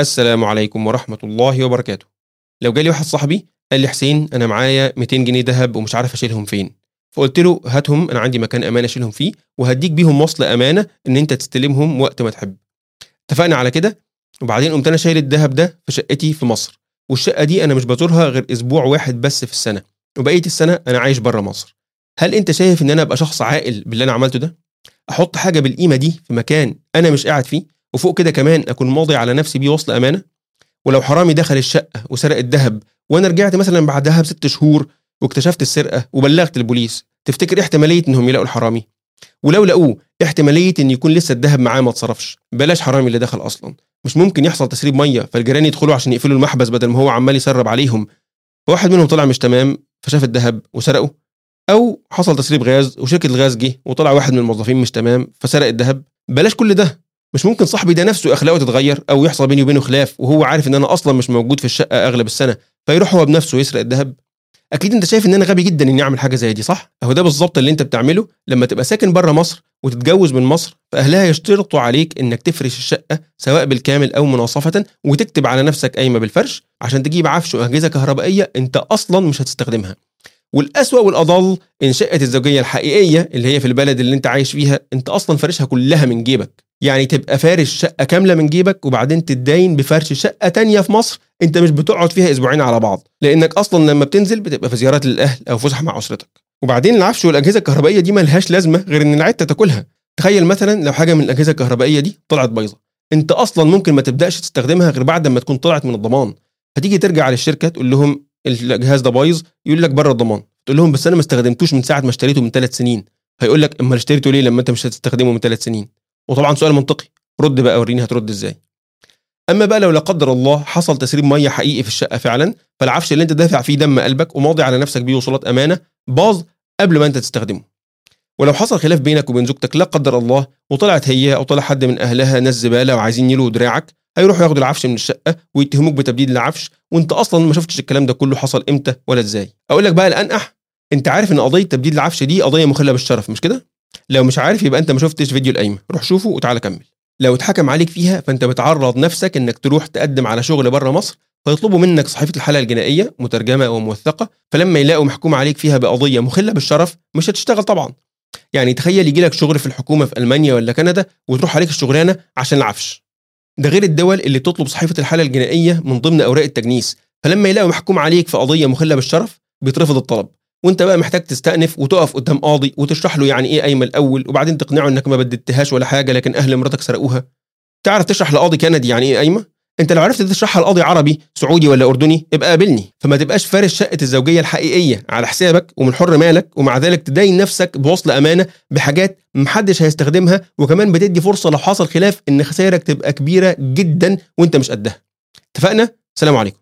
السلام عليكم ورحمة الله وبركاته. لو جالي واحد صاحبي قال لي حسين أنا معايا 200 جنيه ذهب ومش عارف أشيلهم فين. فقلت له هاتهم أنا عندي مكان أمانة أشيلهم فيه وهديك بيهم وصل أمانة إن أنت تستلمهم وقت ما تحب. اتفقنا على كده وبعدين قمت أنا شايل الذهب ده في شقتي في مصر والشقة دي أنا مش بزورها غير أسبوع واحد بس في السنة وبقية السنة أنا عايش بره مصر. هل أنت شايف إن أنا أبقى شخص عاقل باللي أنا عملته ده؟ أحط حاجة بالقيمة دي في مكان أنا مش قاعد فيه؟ وفوق كده كمان أكون ماضي على نفسي بيه وصل أمانة. ولو حرامي دخل الشقة وسرق الذهب وأنا رجعت مثلا بعدها بست شهور واكتشفت السرقة وبلغت البوليس تفتكر احتمالية إنهم يلاقوا الحرامي؟ ولو لقوه احتمالية إن يكون لسه الذهب معاه ما اتصرفش. بلاش حرامي اللي دخل أصلا. مش ممكن يحصل تسريب مية فالجيران يدخلوا عشان يقفلوا المحبس بدل ما هو عمال يسرب عليهم. فواحد منهم طلع مش تمام فشاف الذهب وسرقه. أو حصل تسريب غاز وشركة الغاز جه وطلع واحد من الموظفين مش تمام فسرق الذهب. بلاش كل ده. مش ممكن صاحبي ده نفسه أخلاقه تتغير أو يحصل بيني وبينه خلاف وهو عارف إن أنا أصلا مش موجود في الشقة أغلب السنة فيروح هو بنفسه يسرق الذهب. أكيد أنت شايف إن أنا غبي جدا إني أعمل حاجة زي دي صح؟ أهو ده بالظبط اللي أنت بتعمله لما تبقى ساكن بره مصر وتتجوز من مصر فأهلها يشترطوا عليك إنك تفرش الشقة سواء بالكامل أو مناصفة وتكتب على نفسك قايمه بالفرش عشان تجيب عفش وأجهزة كهربائية أنت أصلا مش هتستخدمها. والأسوأ والأضل إن شقة الزوجية الحقيقية اللي هي في البلد اللي أنت عايش فيها أنت أصلا فارشها كلها من جيبك. يعني تبقى فارش شقة كاملة من جيبك وبعدين تتداين بفرش شقة تانية في مصر أنت مش بتقعد فيها أسبوعين على بعض. لأنك أصلا لما بتنزل بتبقى في زيارات للأهل أو فسح مع أسرتك. وبعدين العفش والأجهزة الكهربائية دي ملهاش لازمة غير إن العدة تاكلها. تخيل مثلا لو حاجة من الأجهزة الكهربائية دي طلعت بايظة. أنت أصلا ممكن ما تبدأش تستخدمها غير بعد ما تكون طلعت من الضمان. هتيجي ترجع للشركة تقول لهم الجهاز ده بايظ يقول لك بره الضمان. تقول لهم بس أنا ما استخدمتوش من ساعة ما اشتريته من ثلاث سنين. هيقول لك أمال اشتريته ليه لما أنت مش هتستخدمه من ثلاث سنين؟ وطبعا سؤال منطقي. رد بقى وريني هترد إزاي. أما بقى لو لا قدر الله حصل تسريب مية حقيقي في الشقة فعلا فالعفش اللي أنت دافع فيه دم قلبك وماضي على نفسك بيه وصولات أمانة باظ قبل ما أنت تستخدمه. ولو حصل خلاف بينك وبين زوجتك لا قدر الله وطلعت هي أو طلع حد من أهلها ناس زبالة وعايزين يلوا دراعك هيروحوا ياخدوا العفش من الشقة ويتهموك بتبديل العفش. وأنت أصلا ما شفتش الكلام ده كله حصل إمتى ولا إزاي؟ أقول لك بقى الانقح أنت عارف إن قضية تبديل العفش دي قضية مخلة بالشرف مش كده؟ لو مش عارف يبقى انت ما شفتش فيديو القايمة. روح شوفه وتعالى كمل. لو اتحكم عليك فيها فانت بتعرض نفسك انك تروح تقدم على شغل بره مصر فيطلبوا منك صحيفة الحاله الجنائية مترجمة وموثقة فلما يلاقوا محكوم عليك فيها بقضية مخلة بالشرف مش هتشتغل طبعا. يعني تخيل يجي لك شغل في الحكومة في ألمانيا ولا كندا وتروح عليك الشغلانة عشان العفش. ده غير الدول اللي بتطلب صحيفة الحاله الجنائية من ضمن أوراق التجنيس. فلما يلاقوا محكوم عليك في قضية مخلة بالشرف بيترفض الطلب. وانت بقى محتاج تستأنف وتقف قدام قاضي وتشرح له يعني إيه قايمة الأول وبعدين تقنعه إنك ما بددتهاش ولا حاجة لكن أهل مراتك سرقوها. تعرف تشرح لقاضي كندي يعني إيه قايمة؟ انت لو عرفت تشرحها لقاضي عربي سعودي ولا أردني ابقى قابلني. فما تبقاش فارش شقة الزوجية الحقيقية على حسابك ومن حر مالك ومع ذلك تدين نفسك بوصل أمانة بحاجات محدش هيستخدمها وكمان بتدي فرصة لو حصل خلاف إن خسائرك تبقى كبيرة جدا وأنت مش قدها. اتفقنا؟ سلام عليكم.